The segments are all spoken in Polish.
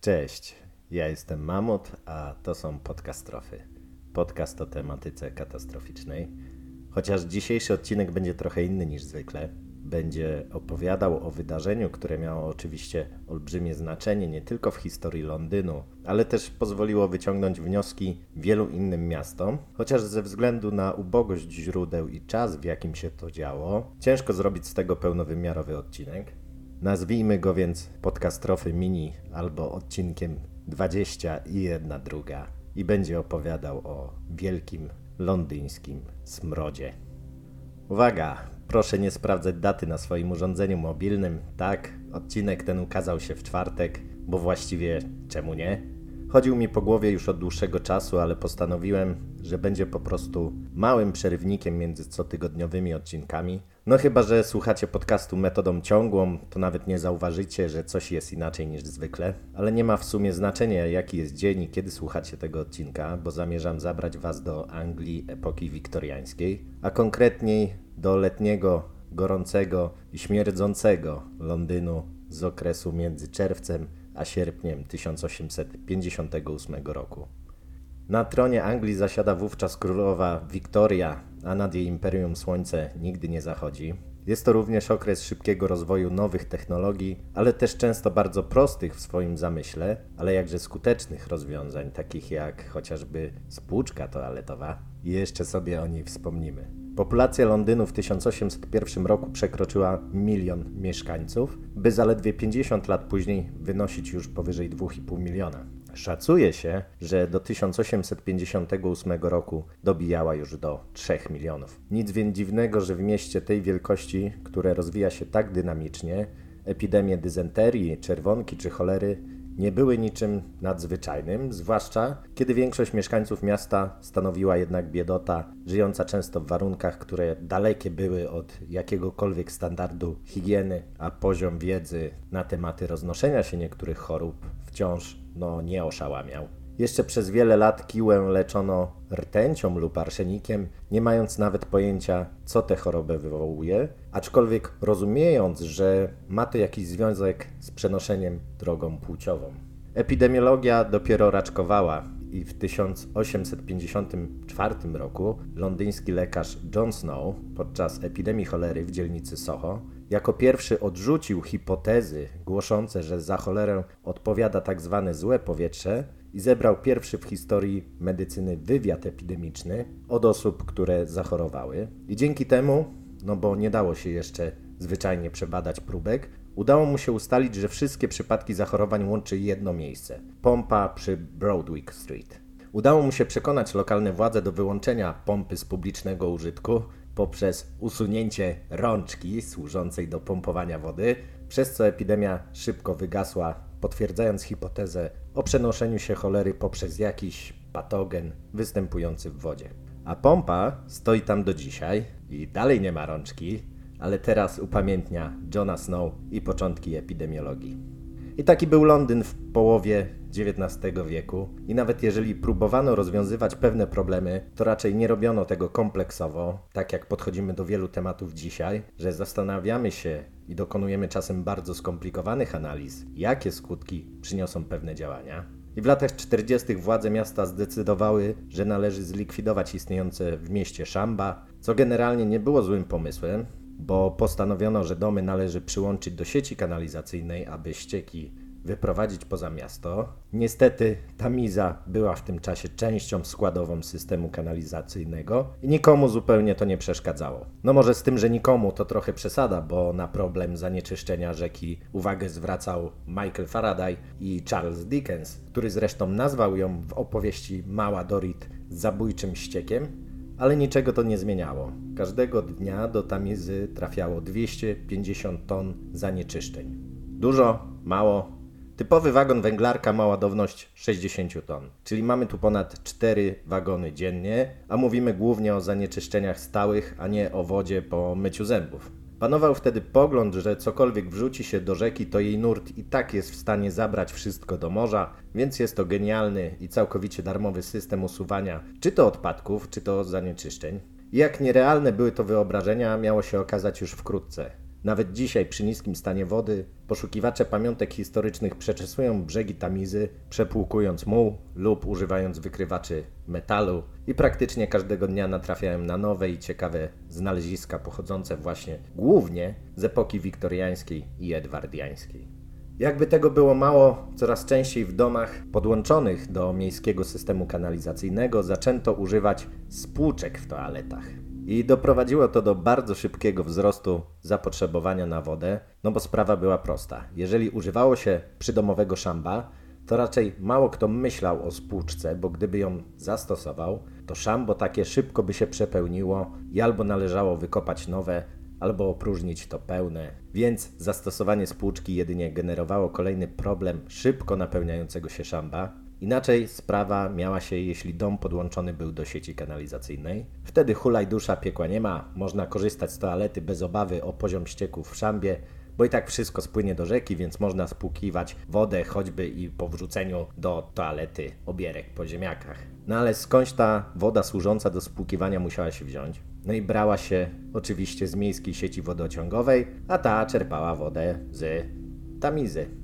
Cześć, ja jestem Mamut, a to są podcastrofy. Podcast o tematyce katastroficznej. Chociaż dzisiejszy odcinek będzie trochę inny niż zwykle. Będzie opowiadał o wydarzeniu, które miało oczywiście olbrzymie znaczenie nie tylko w historii Londynu, ale też pozwoliło wyciągnąć wnioski wielu innym miastom. Chociaż ze względu na ubogość źródeł i czas, w jakim się to działo, ciężko zrobić z tego pełnowymiarowy odcinek. Nazwijmy go więc podcastrofy mini albo odcinkiem 20 i jedna druga i będzie opowiadał o wielkim londyńskim smrodzie. Uwaga, proszę nie sprawdzać daty na swoim urządzeniu mobilnym. Tak, odcinek ten ukazał się w czwartek, bo właściwie czemu nie? Chodził mi po głowie już od dłuższego czasu, ale postanowiłem, że będzie po prostu małym przerywnikiem między cotygodniowymi odcinkami. No chyba, że słuchacie podcastu metodą ciągłą, to nawet nie zauważycie, że coś jest inaczej niż zwykle. Ale nie ma w sumie znaczenia, jaki jest dzień i kiedy słuchacie tego odcinka, bo zamierzam zabrać Was do Anglii epoki wiktoriańskiej, a konkretniej do letniego, gorącego i śmierdzącego Londynu z okresu między czerwcem a sierpniem 1858 roku. Na tronie Anglii zasiada wówczas królowa Wiktoria, a nad jej imperium słońce nigdy nie zachodzi. Jest to również okres szybkiego rozwoju nowych technologii, ale też często bardzo prostych w swoim zamyśle, ale jakże skutecznych rozwiązań, takich jak chociażby spłuczka toaletowa. I jeszcze sobie o niej wspomnimy. Populacja Londynu w 1801 roku przekroczyła milion mieszkańców, by zaledwie 50 lat później wynosić już powyżej 2,5 miliona. Szacuje się, że do 1858 roku dobijała już do 3 milionów. Nic więc dziwnego, że w mieście tej wielkości, które rozwija się tak dynamicznie, epidemie dysenterii, czerwonki czy cholery nie były niczym nadzwyczajnym, zwłaszcza kiedy większość mieszkańców miasta stanowiła jednak biedota, żyjąca często w warunkach, które dalekie były od jakiegokolwiek standardu higieny, a poziom wiedzy na tematy roznoszenia się niektórych chorób wciąż no, nie oszałamiał. Jeszcze przez wiele lat kiłę leczono rtęcią lub arszenikiem, nie mając nawet pojęcia, co tę chorobę wywołuje, aczkolwiek rozumiejąc, że ma to jakiś związek z przenoszeniem drogą płciową. Epidemiologia dopiero raczkowała i w 1854 roku londyński lekarz John Snow podczas epidemii cholery w dzielnicy Soho jako pierwszy odrzucił hipotezy głoszące, że za cholerę odpowiada tak zwane złe powietrze i zebrał pierwszy w historii medycyny wywiad epidemiczny od osób, które zachorowały. I dzięki temu, no bo nie dało się jeszcze zwyczajnie przebadać próbek, udało mu się ustalić, że wszystkie przypadki zachorowań łączy jedno miejsce pompa przy Broadwick Street. Udało mu się przekonać lokalne władze do wyłączenia pompy z publicznego użytku poprzez usunięcie rączki służącej do pompowania wody, przez co epidemia szybko wygasła, potwierdzając hipotezę o przenoszeniu się cholery poprzez jakiś patogen występujący w wodzie. A pompa stoi tam do dzisiaj i dalej nie ma rączki, ale teraz upamiętnia Johna Snow i początki epidemiologii. I taki był Londyn w połowie XIX wieku i nawet jeżeli próbowano rozwiązywać pewne problemy, to raczej nie robiono tego kompleksowo, tak jak podchodzimy do wielu tematów dzisiaj, że zastanawiamy się i dokonujemy czasem bardzo skomplikowanych analiz, jakie skutki przyniosą pewne działania. I w latach 40. władze miasta zdecydowały, że należy zlikwidować istniejące w mieście szamba, co generalnie nie było złym pomysłem, bo postanowiono, że domy należy przyłączyć do sieci kanalizacyjnej, aby ścieki wyprowadzić poza miasto. Niestety Tamiza była w tym czasie częścią składową systemu kanalizacyjnego i nikomu zupełnie to nie przeszkadzało. No może z tym, że nikomu to trochę przesada, bo na problem zanieczyszczenia rzeki uwagę zwracał Michael Faraday i Charles Dickens, który zresztą nazwał ją w opowieści Mała Dorit zabójczym ściekiem, ale niczego to nie zmieniało. Każdego dnia do Tamizy trafiało 250 ton zanieczyszczeń. Dużo, mało, Typowy wagon węglarka ma ładowność 60 ton, czyli mamy tu ponad 4 wagony dziennie, a mówimy głównie o zanieczyszczeniach stałych, a nie o wodzie po myciu zębów. Panował wtedy pogląd, że cokolwiek wrzuci się do rzeki, to jej nurt i tak jest w stanie zabrać wszystko do morza, więc jest to genialny i całkowicie darmowy system usuwania czy to odpadków, czy to zanieczyszczeń. Jak nierealne były to wyobrażenia, miało się okazać już wkrótce. Nawet dzisiaj, przy niskim stanie wody, poszukiwacze pamiątek historycznych przeczesują brzegi Tamizy, przepłukując muł lub używając wykrywaczy metalu i praktycznie każdego dnia natrafiają na nowe i ciekawe znaleziska pochodzące właśnie głównie z epoki wiktoriańskiej i edwardiańskiej. Jakby tego było mało, coraz częściej w domach podłączonych do miejskiego systemu kanalizacyjnego zaczęto używać spłuczek w toaletach. I doprowadziło to do bardzo szybkiego wzrostu zapotrzebowania na wodę, no bo sprawa była prosta. Jeżeli używało się przydomowego szamba, to raczej mało kto myślał o spłuczce, bo gdyby ją zastosował, to szambo takie szybko by się przepełniło i albo należało wykopać nowe, albo opróżnić to pełne, więc zastosowanie spłuczki jedynie generowało kolejny problem szybko napełniającego się szamba. Inaczej sprawa miała się, jeśli dom podłączony był do sieci kanalizacyjnej. Wtedy hulaj dusza piekła nie ma, można korzystać z toalety bez obawy o poziom ścieków w szambie, bo i tak wszystko spłynie do rzeki, więc można spłukiwać wodę choćby i po wrzuceniu do toalety obierek po ziemniakach. No ale skądś ta woda służąca do spłukiwania musiała się wziąć? No i brała się oczywiście z miejskiej sieci wodociągowej, a ta czerpała wodę z tamizy.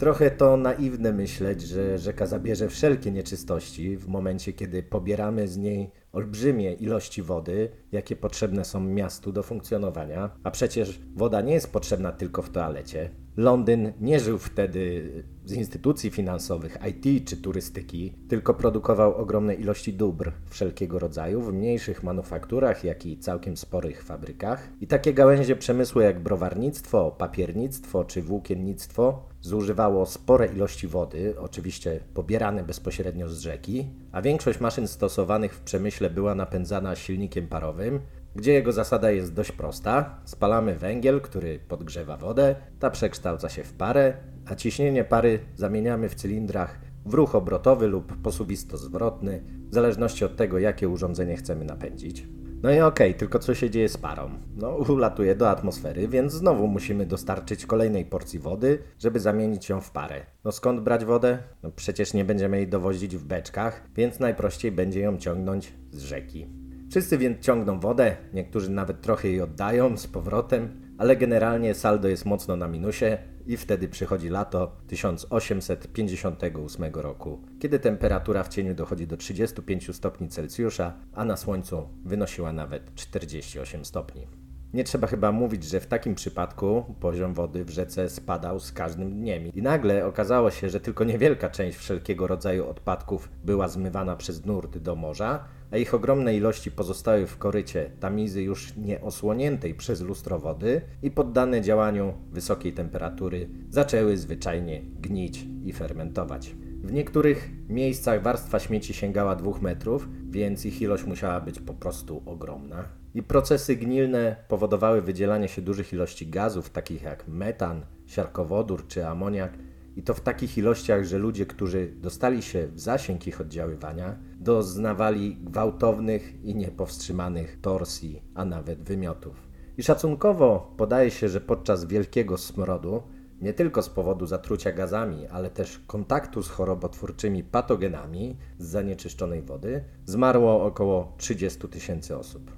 Trochę to naiwne myśleć, że rzeka zabierze wszelkie nieczystości w momencie, kiedy pobieramy z niej olbrzymie ilości wody, jakie potrzebne są miastu do funkcjonowania, a przecież woda nie jest potrzebna tylko w toalecie. Londyn nie żył wtedy z instytucji finansowych, IT czy turystyki, tylko produkował ogromne ilości dóbr wszelkiego rodzaju w mniejszych manufakturach, jak i całkiem sporych fabrykach. I takie gałęzie przemysłu jak browarnictwo, papiernictwo czy włókiennictwo zużywało spore ilości wody, oczywiście pobierane bezpośrednio z rzeki, a większość maszyn stosowanych w przemyśle była napędzana silnikiem parowym, gdzie jego zasada jest dość prosta. Spalamy węgiel, który podgrzewa wodę, ta przekształca się w parę, a ciśnienie pary zamieniamy w cylindrach w ruch obrotowy lub posuwisto-zwrotny, w zależności od tego, jakie urządzenie chcemy napędzić. No i okej, okay, tylko co się dzieje z parą? No, ulatuje do atmosfery, więc znowu musimy dostarczyć kolejnej porcji wody, żeby zamienić ją w parę. No skąd brać wodę? No przecież nie będziemy jej dowozić w beczkach, więc najprościej będzie ją ciągnąć z rzeki. Wszyscy więc ciągną wodę, niektórzy nawet trochę jej oddają z powrotem, ale generalnie saldo jest mocno na minusie i wtedy przychodzi lato 1858 roku, kiedy temperatura w cieniu dochodzi do 35 stopni Celsjusza, a na słońcu wynosiła nawet 48 stopni. Nie trzeba chyba mówić, że w takim przypadku poziom wody w rzece spadał z każdym dniem. I nagle okazało się, że tylko niewielka część wszelkiego rodzaju odpadków była zmywana przez nurt do morza, a ich ogromne ilości pozostały w korycie tamizy już nie osłoniętej przez lustro wody i poddane działaniu wysokiej temperatury zaczęły zwyczajnie gnić i fermentować. W niektórych miejscach warstwa śmieci sięgała 2 metrów, więc ich ilość musiała być po prostu ogromna. I procesy gnilne powodowały wydzielanie się dużych ilości gazów, takich jak metan, siarkowodór czy amoniak, i to w takich ilościach, że ludzie, którzy dostali się w zasięg ich oddziaływania, doznawali gwałtownych i niepowstrzymanych torsji, a nawet wymiotów. I szacunkowo podaje się, że podczas wielkiego smrodu, nie tylko z powodu zatrucia gazami, ale też kontaktu z chorobotwórczymi patogenami z zanieczyszczonej wody, zmarło około 30 tysięcy osób.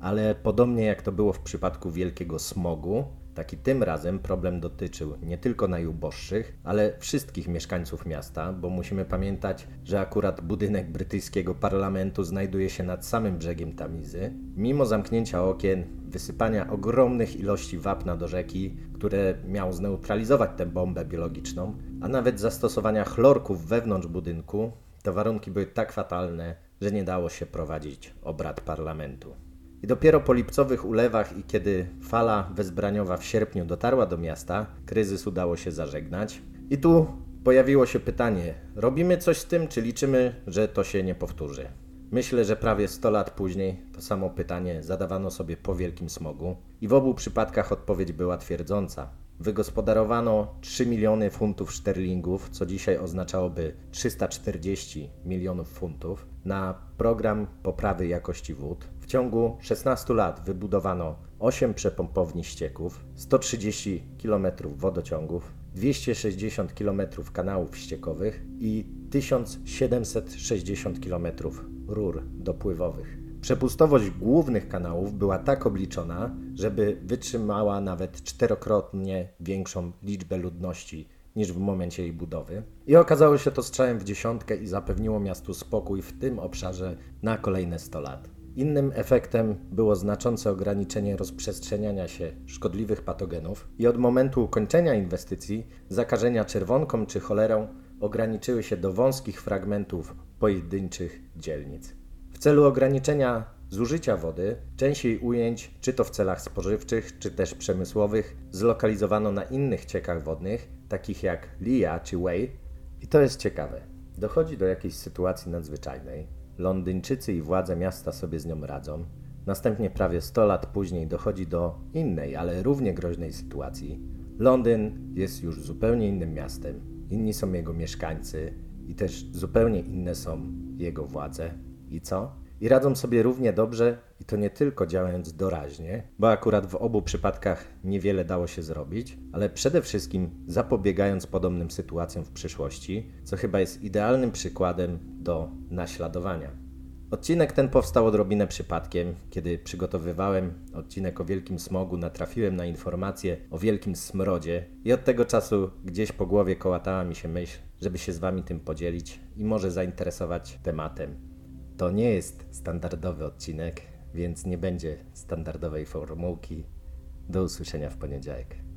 Ale podobnie jak to było w przypadku wielkiego smogu, Taki tym razem problem dotyczył nie tylko najuboższych, ale wszystkich mieszkańców miasta, bo musimy pamiętać, że akurat budynek brytyjskiego parlamentu znajduje się nad samym brzegiem Tamizy. Mimo zamknięcia okien, wysypania ogromnych ilości wapna do rzeki, które miało zneutralizować tę bombę biologiczną, a nawet zastosowania chlorków wewnątrz budynku, to warunki były tak fatalne, że nie dało się prowadzić obrad parlamentu. I dopiero po lipcowych ulewach i kiedy fala wezbraniowa w sierpniu dotarła do miasta, kryzys udało się zażegnać. I tu pojawiło się pytanie: robimy coś z tym, czy liczymy, że to się nie powtórzy? Myślę, że prawie 100 lat później to samo pytanie zadawano sobie po wielkim smogu i w obu przypadkach odpowiedź była twierdząca. Wygospodarowano 3 miliony funtów szterlingów, co dzisiaj oznaczałoby 340 milionów funtów, na program poprawy jakości wód. W ciągu 16 lat wybudowano 8 przepompowni ścieków, 130 km wodociągów, 260 km kanałów ściekowych i 1760 km rur dopływowych. Przepustowość głównych kanałów była tak obliczona, żeby wytrzymała nawet czterokrotnie większą liczbę ludności niż w momencie jej budowy. I okazało się to strzałem w dziesiątkę i zapewniło miastu spokój w tym obszarze na kolejne 100 lat. Innym efektem było znaczące ograniczenie rozprzestrzeniania się szkodliwych patogenów i od momentu ukończenia inwestycji zakażenia czerwonką czy cholerą ograniczyły się do wąskich fragmentów pojedynczych dzielnic. W celu ograniczenia zużycia wody, część jej ujęć, czy to w celach spożywczych, czy też przemysłowych, zlokalizowano na innych ciekach wodnych, takich jak Lia czy Wei. I to jest ciekawe. Dochodzi do jakiejś sytuacji nadzwyczajnej. Londyńczycy i władze miasta sobie z nią radzą. Następnie prawie 100 lat później dochodzi do innej, ale równie groźnej sytuacji. Londyn jest już zupełnie innym miastem. Inni są jego mieszkańcy i też zupełnie inne są jego władze. I co? I radzą sobie równie dobrze, to nie tylko działając doraźnie, bo akurat w obu przypadkach niewiele dało się zrobić, ale przede wszystkim zapobiegając podobnym sytuacjom w przyszłości, co chyba jest idealnym przykładem do naśladowania. Odcinek ten powstał odrobinę przypadkiem. Kiedy przygotowywałem odcinek o wielkim smogu, natrafiłem na informację o wielkim smrodzie i od tego czasu gdzieś po głowie kołatała mi się myśl, żeby się z Wami tym podzielić i może zainteresować tematem. To nie jest standardowy odcinek, więc nie będzie standardowej formułki. Do usłyszenia w poniedziałek.